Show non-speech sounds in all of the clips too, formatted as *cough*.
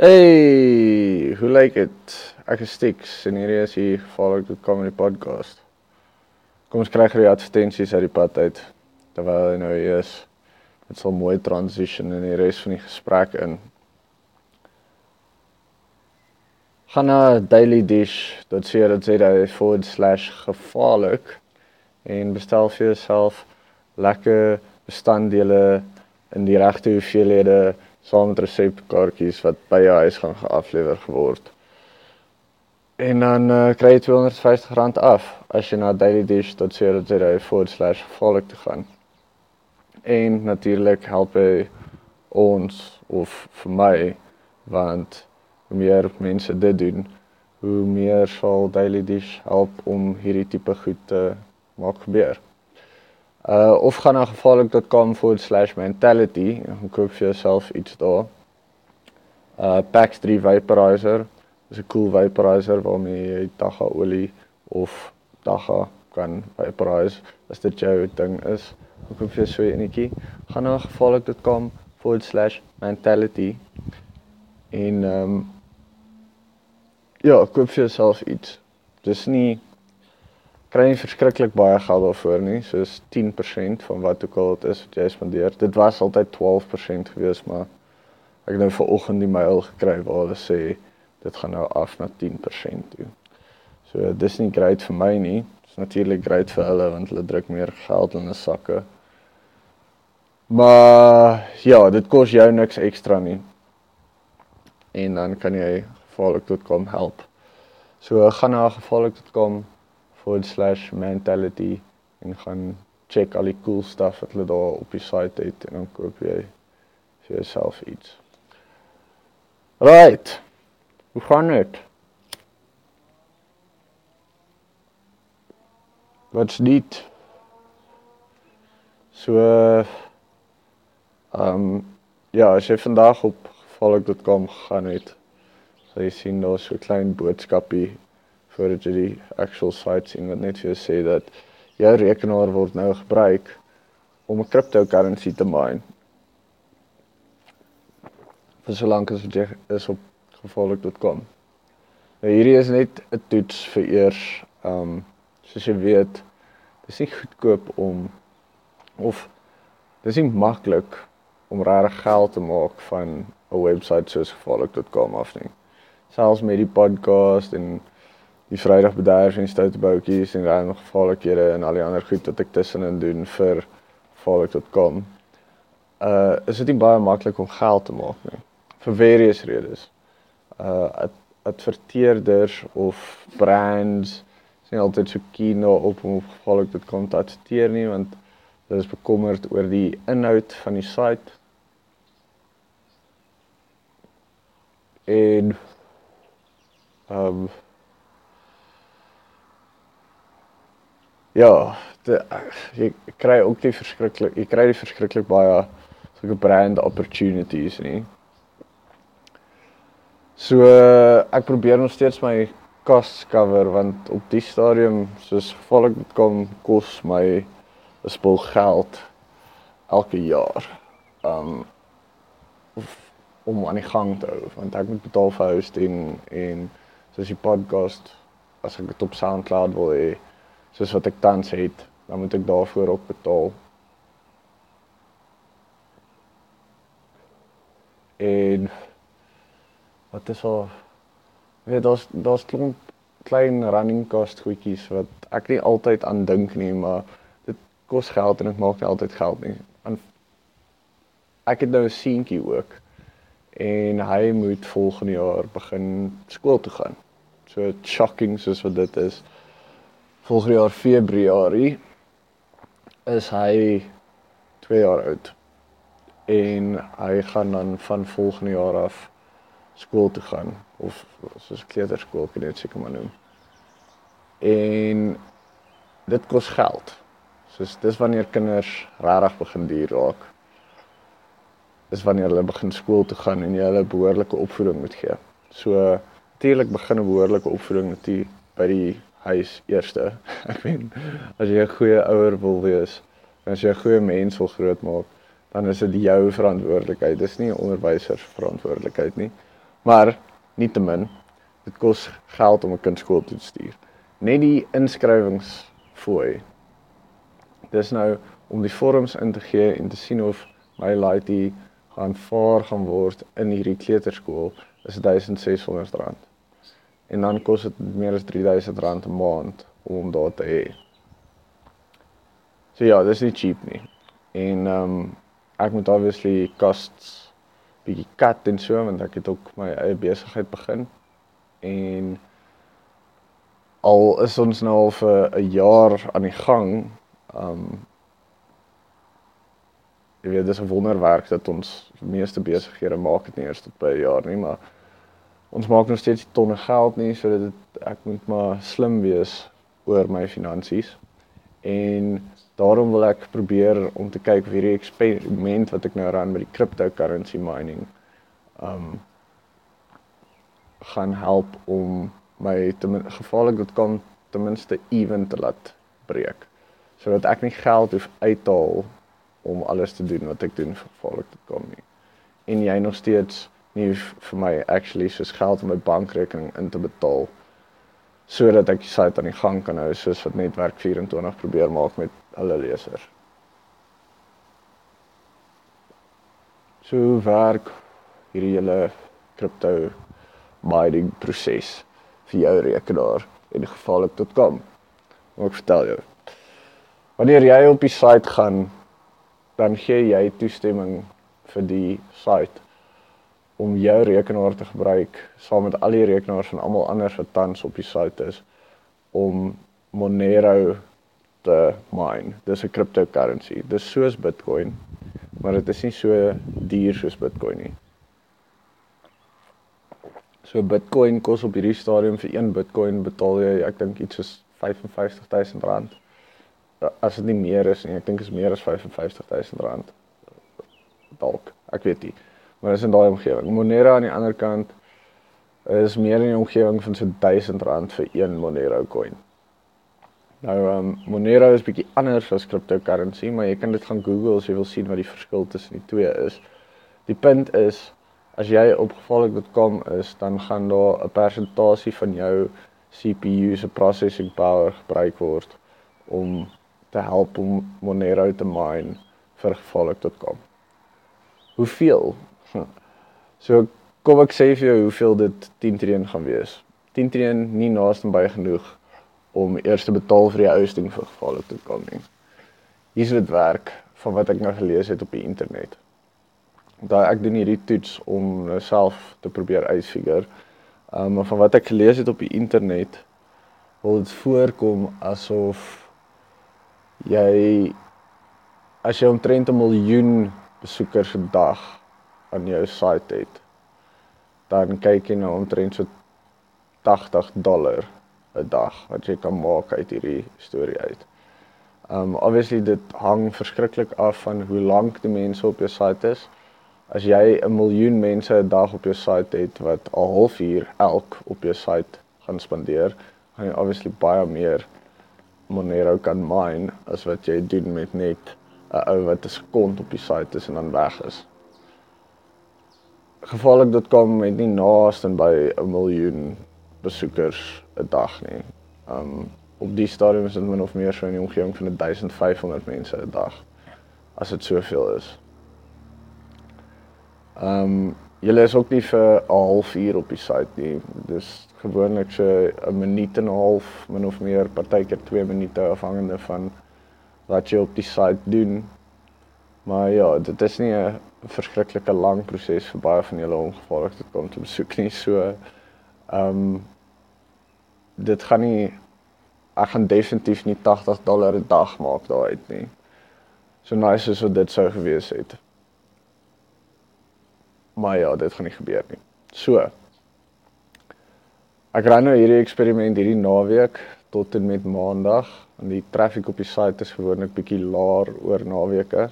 Hey, hoe lyk dit? Ek is Stix en hierdie is die Follow the Comedy Podcast. Kom ons kry gou die advertensies uit die pad uit terwyl hy nou hier is. Dit sal mooi transition in die res van die gesprek in. Gaan na dailydish.co.za/gevaarlik en bestel vir jouself lekker bestanddele in die regte hoeveelhede saam met resepkaartjies wat by jou huis gaan geaflewer geword. En dan uh, kry jy R250 af as jy na dailydish.co.za/volk te gaan. En natuurlik help jy ons of vir my want hoe meer mense dit doen, hoe meer sal Daily Dish help om hierdie tipe goed te maak gebeur. Uh of gaan na gevaarlik.com/mentality en koop vir jouself iets daar. Uh Pax 3 vaporizer. Dis 'n cool vaporizer waarmee jy dagga olie of dagga kan vaporize as dit jou ding is. Koop vir so 'n enetjie. Gaan na gevaarlik.com/mentality en ehm um, ja, koop vir jouself iets. Dis nie kry jy verskriklik baie geld daarvoor nie, soos 10% van wat ook al dit is wat jy spandeer. Dit was altyd 12% gewees, maar ek het nou vanoggend die mail gekry waar hulle sê dit gaan nou af na 10% toe. So dis nie great vir my nie. Dit is natuurlik great vir hulle want hulle druk meer geld in hulle sakke. Maar ja, dit kos jou niks ekstra nie. En dan kan jy gevaarlik.com help. So gaan na gevaarlik.com forward slash mentality en gaan check al die cool stuff wat hulle daar op die site het en dan koop jy vir jouself iets. Right. Hoe gaan dit? Wat's dit? So ehm um, ja, as jy vandag op gevaarlik.com gaan het, sal jy sien daar's so 'n klein boodskapie voordat jy die actual site sien wat net vir jou sê dat jou rekenaar word nou gebruik om 'n cryptocurrency te mine. vir so lank as jy is op gevolg.com. Nou hierdie is net 'n toets vir eers um soos jy weet, dis nie goedkoop om of dis nie maklik om regtig geld te maak van 'n webwerf soos gevolg.com af nie. Selfs met die podcast en die Vrydag bederf en stoute boutjies en nog gevaarlikhede en al die ander goed wat ek tussenin doen vir gevaarlik.com. Uh is dit nie baie maklik om geld te maak nie vir various redes. Uh ad adverteerders of brands sien altyd so keen op om gevaarlik.com te adverteer nie want hulle is bekommerd oor die inhoud van die site. En ehm um, Ja, de, jy kry ook die verskriklik, jy kry die verskriklik baie sulke brand opportunities nie. So ek probeer nog steeds my costs cover want op die stadium soos gevolg dit kom kos my 'n spul geld elke jaar. Um om aan die gang te hou want ek moet betaal vir hosting en soos die podcast as ek dit op SoundCloud wil hê soos wat ek tans het, dan moet ek daarvoor ook betaal. En wat is al weet daar's daar's klomp klein running cost goedjies wat ek nie altyd aan dink nie, maar dit kos geld en dit maak nie altyd geld nie. En ek het nou 'n seentjie ook en hy moet volgende jaar begin skool toe gaan. So shocking soos wat dit is volgende jaar Februarie is hy 2 jaar oud. En hy gaan dan van volgende jaar af skool toe gaan of soos kleuterskool kan dit seker maar noem. En dit kos geld. Soos dis wanneer kinders regtig begin duur raak. Dis wanneer hulle begin skool toe gaan en jy hulle behoorlike opvoeding moet gee. So natuurlik begin 'n behoorlike opvoeding natuurlik by die huis eerste. *laughs* Ek weet as jy 'n goeie ouer wil wees, as jy 'n goeie mens wil grootmaak, dan is dit jou verantwoordelikheid. Dis nie 'n onderwyser se verantwoordelikheid nie. Maar nietemin, dit kos geld om 'n kind skool toe te stuur. Net die inskrywingsfooi. Dis nou om die vorms in te gee en te sien of my laaitie gaan vaar gaan word in hierdie kleuterskool is R1600. En dan kos dit meer as R3000 'n maand om hom daar te hê. So ja, dis nie cheap nie. En ehm um, ek moet obviously costs bietjie cut en so want ek het ook my eie besigheid begin. En al is ons nou al vir 'n jaar aan die gang, ehm um, jy weet dis 'n wonderwerk dat ons meeste besighede maak dit nie eers tot by 'n jaar nie, maar ons maak nog steeds tonne geld nie, so dit ek moet maar slim wees oor my finansies. En daarom wil ek probeer om te kyk of hierdie eksperiment wat ek nou ran met die cryptocurrency mining um gaan help om my ten gevaarlik dit kan ten minste ewen te laat breek sodat ek nie geld hoef uithaal om alles te doen wat ek doen vir gevaarlik te kom nie en jy nog steeds nie vir my actually soos geld op my bankrekening in te betaal sodat ek die site aan die gang kan hou soos wat netwerk 24 probeer maak met hulle lesers. So werk hierdie hele kripto mining proses vir jou rekenaar en gevaarlik tot kom. Maar ek vertel jou. Wanneer jy op die site gaan, dan gee jy toestemming vir die site om jou rekenaar te gebruik saam met al die rekenaars van almal anders wat tans op die site is om Monero te mine. Dis 'n cryptocurrency. Dis soos Bitcoin, maar dit is nie so duur soos Bitcoin nie. So Bitcoin kos op hierdie stadium vir 1 Bitcoin betaal jy ek dink iets soos R55000. As dit nie meer is nie, ek dink is meer as R55000. Dalk, ek weet nie maar is in daai omgewing. Monero aan die ander kant is meer in die omgewing van so R1000 vir een Monero coin. Nou um Monero is bietjie anders as cryptocurrency, maar jy kan dit gaan Google as jy wil sien wat die verskil tussen die twee is. Die punt is as jy op gevaarlik.com is, dan gaan daar 'n persentasie van jou CPU se processing power gebruik word om te help om Monero te mine vir gevaarlik.com. Hoeveel *laughs* So kom ek sê vir jou hoeveel dit 10 treen gaan wees. 10 treen nie naaste by genoeg om eers te betaal vir die hosting vir gevalle te kan nie. Hier's dit werk van wat ek nou gelees het op die internet. Daai ek doen hierdie toets om nou self te probeer uitfigure. Um maar van wat ek gelees het op die internet wil dit voorkom asof jy as jy omtrent 'n miljoen besoekers 'n dag aan jou site het, dan kyk jy nou omtrent so 80 dollar 'n dag wat jy kan maak uit hierdie storie uit. Um obviously dit hang verskriklik af van hoe lank die mense op jou site is. As jy 'n miljoen mense 'n dag op jou site het wat 'n halfuur elk op jou site gaan spandeer, gaan jy obviously baie meer Monero kan mine as wat jy doen met net 'n ou wat 'n sekond op die site is en dan weg is gevaarlik.com het nie naaste by 'n miljoen besoekers 'n dag nie. Um op die stadium is dit min of meer so in die omgewing van 1500 mense 'n dag as dit soveel is. Um julle is ook nie vir 'n halfuur op die site nie. Dis gewoonlik so 'n minuut en 'n half, min of meer partykeer 2 minute afhangende van wat jy op die site doen. Maar ja, dit is nie 'n verskriklike lang proses vir baie van julle om gevaarlik te kom te besoek nie. So ehm um, dit gaan nie ek gaan definitief nie 80 dollar 'n dag maak daai uit nie. So nice as wat dit sou gewees het. Maar ja, dit gaan nie gebeur nie. So ek ry nou hierdie eksperiment hierdie naweek tot en met maandag en die traffic op die site is gewoonlik bietjie laer oor naweke.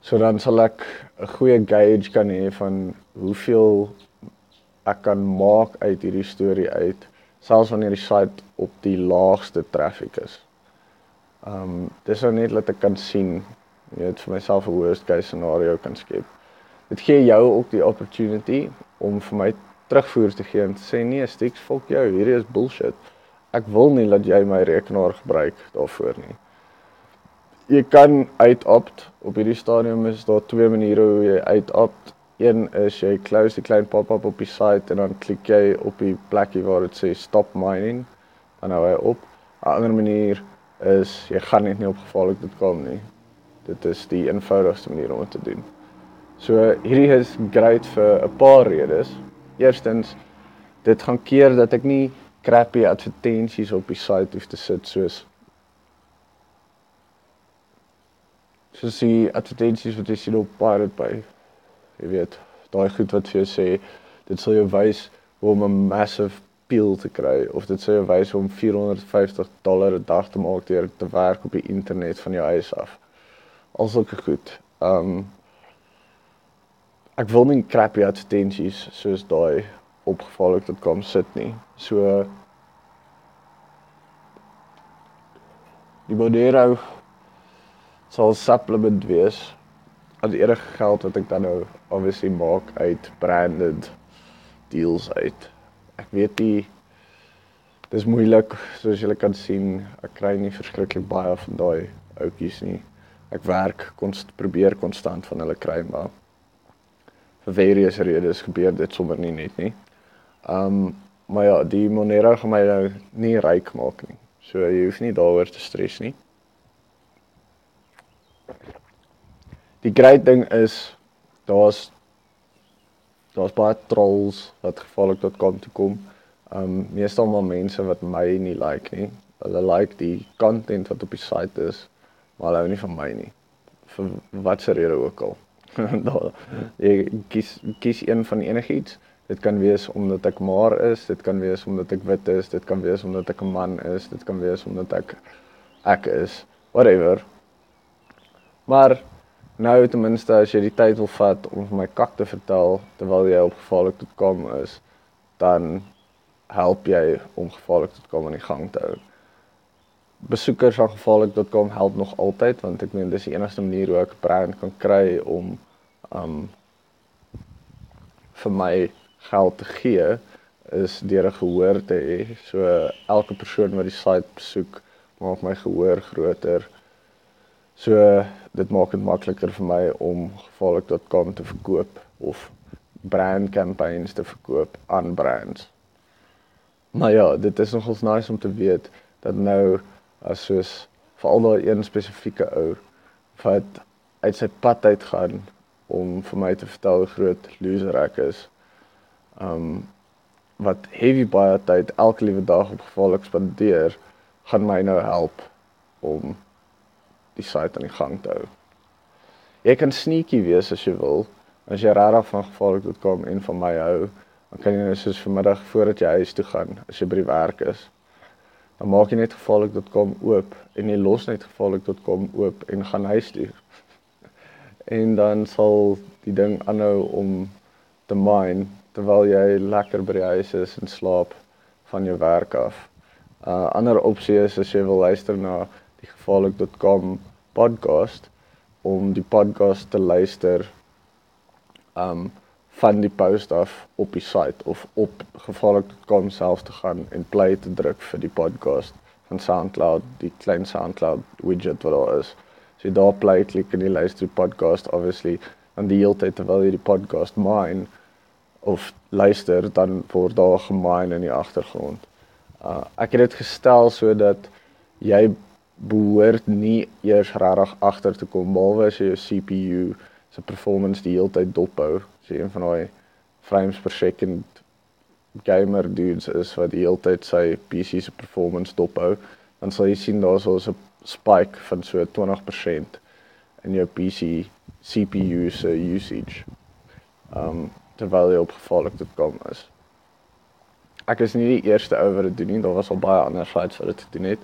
So dan sal ek 'n goeie gauge kan hê van hoeveel ek kan maak uit hierdie storie uit selfs wanneer die site op die laagste traffic is. Um dis nou net dat ek kan sien, jy weet vir myself 'n worst case scenario kan skep. Dit gee jou ook die opportunity om vir my terugvoer te gee en te sê nee, Stix, fuck jou, hierdie is bullshit. Ek wil nie dat jy my rekenaar gebruik daarvoor nie. Jy kan uitopt op hierdie stadium is daar twee maniere hoe jy uitopt. Een is jy close die klein pop-up op die site en dan klik jy op die plekkie waar dit sê stop mining dan hou hy op. 'n Ander manier is jy gaan net nie op gevaarlik.com nie. Dit is die eenvoudigste manier om dit te doen. So hierdie is great vir 'n paar redes. Eerstens dit gaan keer dat ek nie crappy advertensies op die site hoef te sit soos soos die advertensies wat jy sien op Pirate Bay. Jy weet, daai goed wat vir jou sê dit sal jou wys hoe om 'n massive peel te kry of dit sê wys om 450 dollar 'n dag te maak deur te werk op die internet van jou huis af. Alsoos goed. Um ek wil nie crappy advertensies soos daai opgevallik.com sit nie. So die Monero sal supplement wees. As enige geld wat ek dan nou obviously maak uit branded deals uit. Ek weet nie dis moeilik soos julle kan sien ek kry nie verskriklik baie van daai outjies nie. Ek werk konst probeer konstant van hulle kry maar vir various redes gebeur dit sommer nie net nie. Um maar ja die Monero gaan my nou nie ryk maak nie. So jy hoef nie daaroor te stres nie die groot ding is daar's daar's baie trolls wat gevaarlik.com toe kom. Um meestal maar mense wat my nie like nie. Hulle like die content wat op die site is, maar hulle hou nie van my nie. Vir watse rede ook al. *laughs* Daar ek kies kies een van enigiets. Dit kan wees omdat ek maar is, dit kan wees omdat ek wit is, dit kan wees omdat ek 'n man is, dit kan wees omdat ek ek is, whatever. Maar Nou ten minste as jy die tyd wil vat om vir my kak te vertel terwyl jy op gevaarlik.com is, dan help jy om gevaarlik.com aan die gang te hou. Besoekers van gevaarlik.com help nog altyd want ek meen dis die enigste manier hoe ek brand kan kry om um vir my geld te gee is deur 'n gehoor te hê. So elke persoon wat die site besoek, maak my gehoor groter. So dit maak dit makliker vir my om gevaarlik.com te verkoop of brand campaigns te verkoop aan brands. Maar ja, dit is nogals nice om te weet dat nou as soos veral daai een spesifieke ou wat uit sy pad uit gaan om vir my te vertel hoe groot loser ek is. Um wat heavy baie tyd elke liewe dag op gevaarlik spandeer, gaan my nou help om die site aan die gang te hou. Jy kan sneaky wees as jy wil. As jy regtig van gevaarlik.com en van my hou, dan kan jy net soos vanmiddag voordat jy huis toe gaan, as jy by die werk is, dan maak jy net gevaarlik.com oop en jy los net gevaarlik.com oop en gaan huis toe. *laughs* en dan sal die ding aanhou om te mine terwyl jy lekker by die huis is en slaap van jou werk af. 'n uh, Ander opsie is as jy wil luister na die gevaarlik.com podcast om die podcast te luister um van die post af op die site of op gevaarlik.com self te gaan en play te druk vir die podcast van SoundCloud, die klein SoundCloud widget wat daar is. So jy daar play klik en jy luister die podcast obviously dan die hele tyd terwyl jy die podcast mine of luister dan word daar gemine in die agtergrond. Uh ek het dit gestel sodat jy behoort nie eers regtig agter te kom behalwe as jy jou CPU se performance die hele tyd dophou. As jy een van daai frames per second gamer dudes is wat die hele tyd sy PC se performance dophou, dan sal jy sien daar's so 'n spike van so 20% in jou PC CPU se usage. Um terwyl jy op gevaarlik.com is. Ek is nie die eerste ou wat dit doen nie, daar was al baie ander sites wat dit gedoen het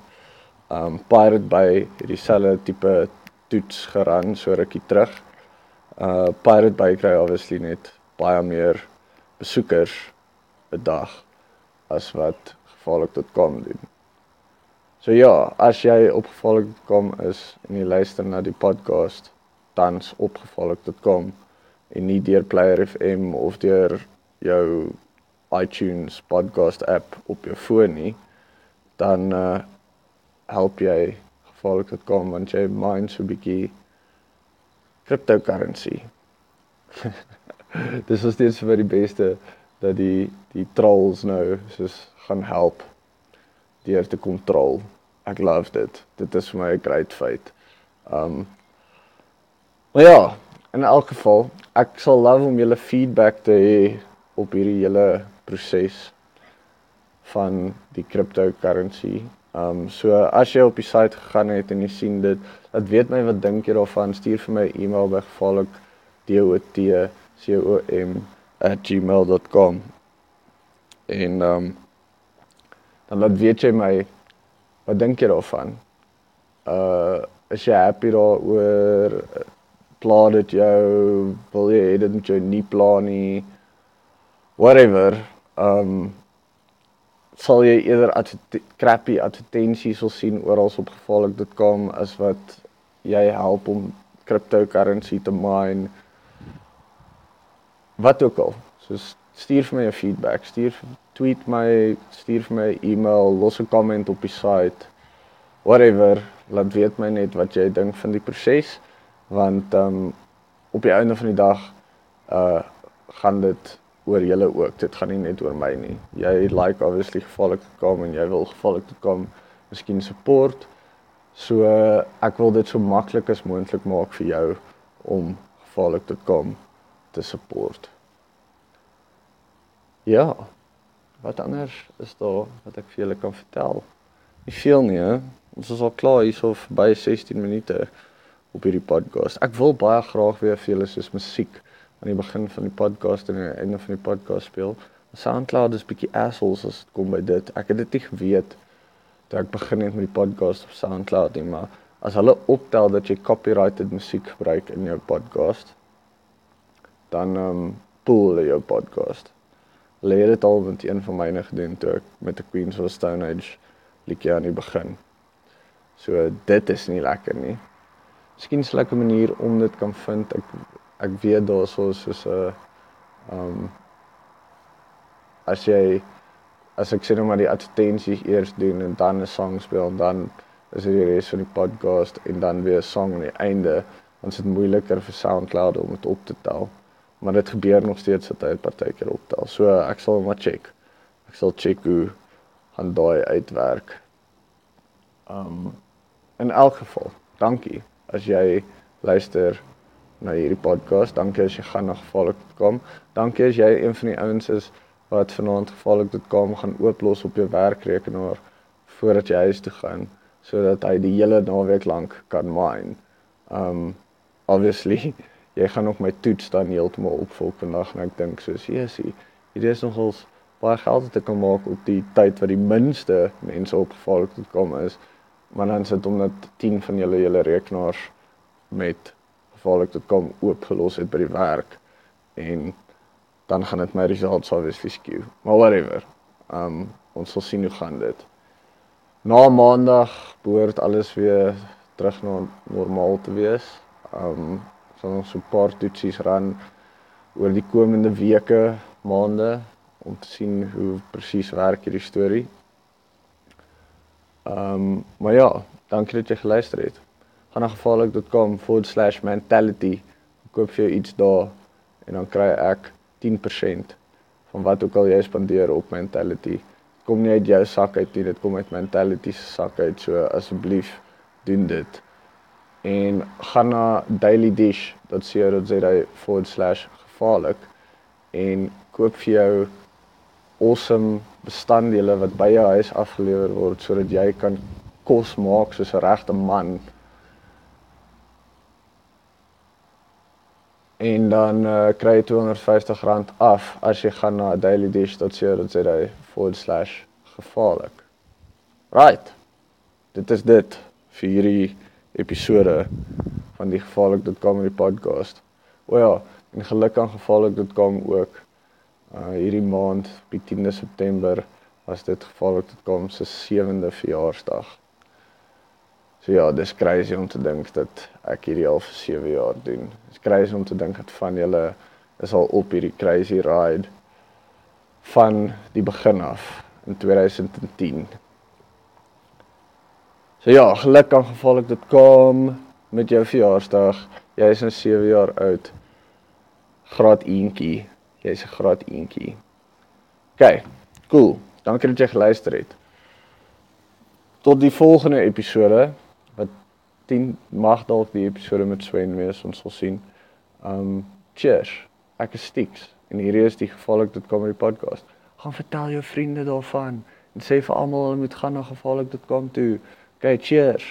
um Pirate Bay het dieselfde tipe toets geran so rukkie terug. Uh Pirate Bay kry obviously net baie meer besoekers 'n dag as wat gevaarlik.com doen. So ja, as jy op gevaarlik.com is en jy luister na die podcast tans op gevaarlik.com en nie deur Player FM of deur jou iTunes podcast app op jou foon nie, dan uh help jy gevolg dit kom want jy mine so 'n bietjie cryptocurrency. *laughs* Dis is steeds vir die beste dat die die trolls nou soos gaan help deur te kontrol. Ek love dit. Dit is vir my 'n great feit. Um Maar ja, in elk geval, ek sal love om julle feedback te hê op hierdie hele proses van die cryptocurrency. Um so as jy op die site gegaan het en jy sien dit, laat weet my wat dink jy daarvan. Stuur vir my 'n e-mail by gevolgd.com@gmail.com. En um dan laat weet jy my wat dink jy daarvan? Uh is jy happy daaroor? Pla dit jou? Wil jy hê dit moet jou nie pla nie? Whatever. Um sal jy eerder adver crappy advertensies wil sien oral op gevolg.com as wat jy help om cryptocurrency te mine. Wat ook al. Soos stuur vir my 'n feedback stuur tweet my stuur vir my 'n e-mail los 'n comment op die site whatever. Laat weet my net wat jy dink van die proses want um op die einde van die dag uh gaan dit oor julle ook. Dit gaan nie net oor my nie. Jy like obviously gevolg te kom en jy wil gevolg te kom, miskien support. So ek wil dit so maklik as moontlik maak vir jou om gevolg te kom te support. Ja. Wat anders is daar wat ek vir julle kan vertel? Nie veel nie, hè. Ons is al klaar hierso by 16 minute op hierdie podcast. Ek wil baie graag weer vir julle soos musiek aan die begin van die podcast en aan die einde van die podcast speel. SoundCloud is bietjie assholes as dit kom by dit. Ek het dit nie geweet toe ek begin het met die podcast op SoundCloud nie, maar as hulle optel dat jy copyrighted musiek gebruik in jou podcast, dan ehm um, pool hulle jou podcast. Hulle het dit al met een van myne gedoen toe ek met the Queens of Stone Age liedjie aan die begin. So dit is nie lekker nie. Miskien sal ek 'n manier om dit kan vind. Ek ek weet daar so soos 'n uh, um as jy as ek sê nou maar die advertensies eers doen en dan 'n song speel en dan is dit die res van die podcast en dan weer 'n song aan die einde dan is dit moeiliker vir SoundCloud om dit op te tel. Maar dit gebeur nog steeds dat hy partykeer optel. So ek sal maar check. Ek sal check hoe gaan daai uitwerk. Um in elk geval dankie. As jy luister na hierdie podcast. Dankie as jy gaan na gevolg.com. Dankie as jy een van die ouens is wat vanaand gevolg.com gaan ooplos op jou werkrekenaar voordat jy huis toe gaan sodat hy die hele naweek lank kan mine. Um obviously *laughs* jy gaan nog my toets dan heeltemal opvolg vandag en ek dink soos Jesusie, hier is nogals baie geld te kan maak op die tyd wat die minste mense op gevolg.com is. Maar dan sit omdat 10 van julle julle rekenaars met gevaarlik dit kom oopgelos het by die werk en dan gaan dit my results obviously skew. Maar whatever. Um ons sal sien hoe gaan dit. Na maandag behoort alles weer terug na normaal te wees. Um sal ons so 'n paar toetsies ran oor die komende weke, maande om te sien hoe presies werk hierdie storie. Um maar ja, dankie dat jy geluister het gaan na gevaarlik.com/mentality koop vir jou iets daar en dan kry ek 10% van wat ook al jy spandeer op mentality. Kom nie uit jou sak uit nie, dit kom uit mentality se sak uit. So asseblief doen dit. En gaan na dailydish.co.za/gevaarlik en koop vir jou awesome bestanddele wat by jou huis afgelewer word sodat jy kan kos maak soos 'n regte man en dan uh, kry jy R250 af as jy gaan na dailydish.co.za/gevaarlik. Right. Dit is dit vir hierdie episode van die gevaarlik.com die podcast. O ja, en geluk aan gevaarlik.com ook. Uh hierdie maand, op die 10de September, was dit gevaarlik.com se 7de verjaarsdag. So ja, dis crazy om te dink dat ek hierdie al vir 7 jaar doen. Dis crazy om te dink dat van julle is al op hierdie crazy ride. van die begin af in 2010. So ja, geluk kan gevolg dit kom met jou verjaarsdag. Jy is nou 7 jaar oud. Graad 1tjie. Jy's 'n graad 1tjie. OK, cool. Dankie dat jy geluister het. Tot die volgende episode 10 mag dalk die episode met Swen wees, ons sal sien. Um cheers. Ek is Stix en hierdie is die kom die podcast. Gaan vertel jou vriende daarvan en sê vir almal hulle moet gaan na kom toe. Okay, cheers.